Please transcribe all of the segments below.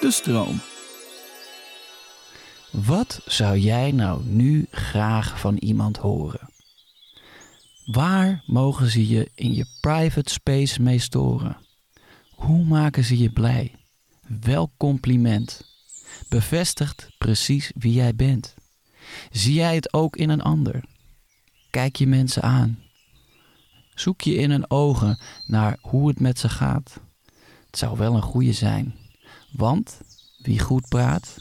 De stroom. Wat zou jij nou nu graag van iemand horen? Waar mogen ze je in je private space mee storen? Hoe maken ze je blij? Welk compliment bevestigt precies wie jij bent? Zie jij het ook in een ander? Kijk je mensen aan. Zoek je in hun ogen naar hoe het met ze gaat. Het zou wel een goede zijn, want wie goed praat,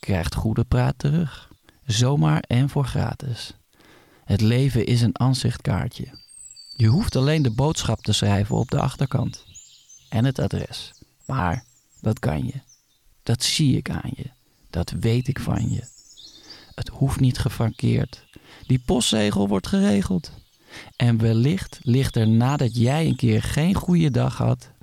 krijgt goede praat terug. Zomaar en voor gratis. Het leven is een aanzichtkaartje. Je hoeft alleen de boodschap te schrijven op de achterkant. En het adres. Maar dat kan je. Dat zie ik aan je. Dat weet ik van je. Het hoeft niet gefrankeerd. Die postzegel wordt geregeld. En wellicht ligt er nadat jij een keer geen goede dag had,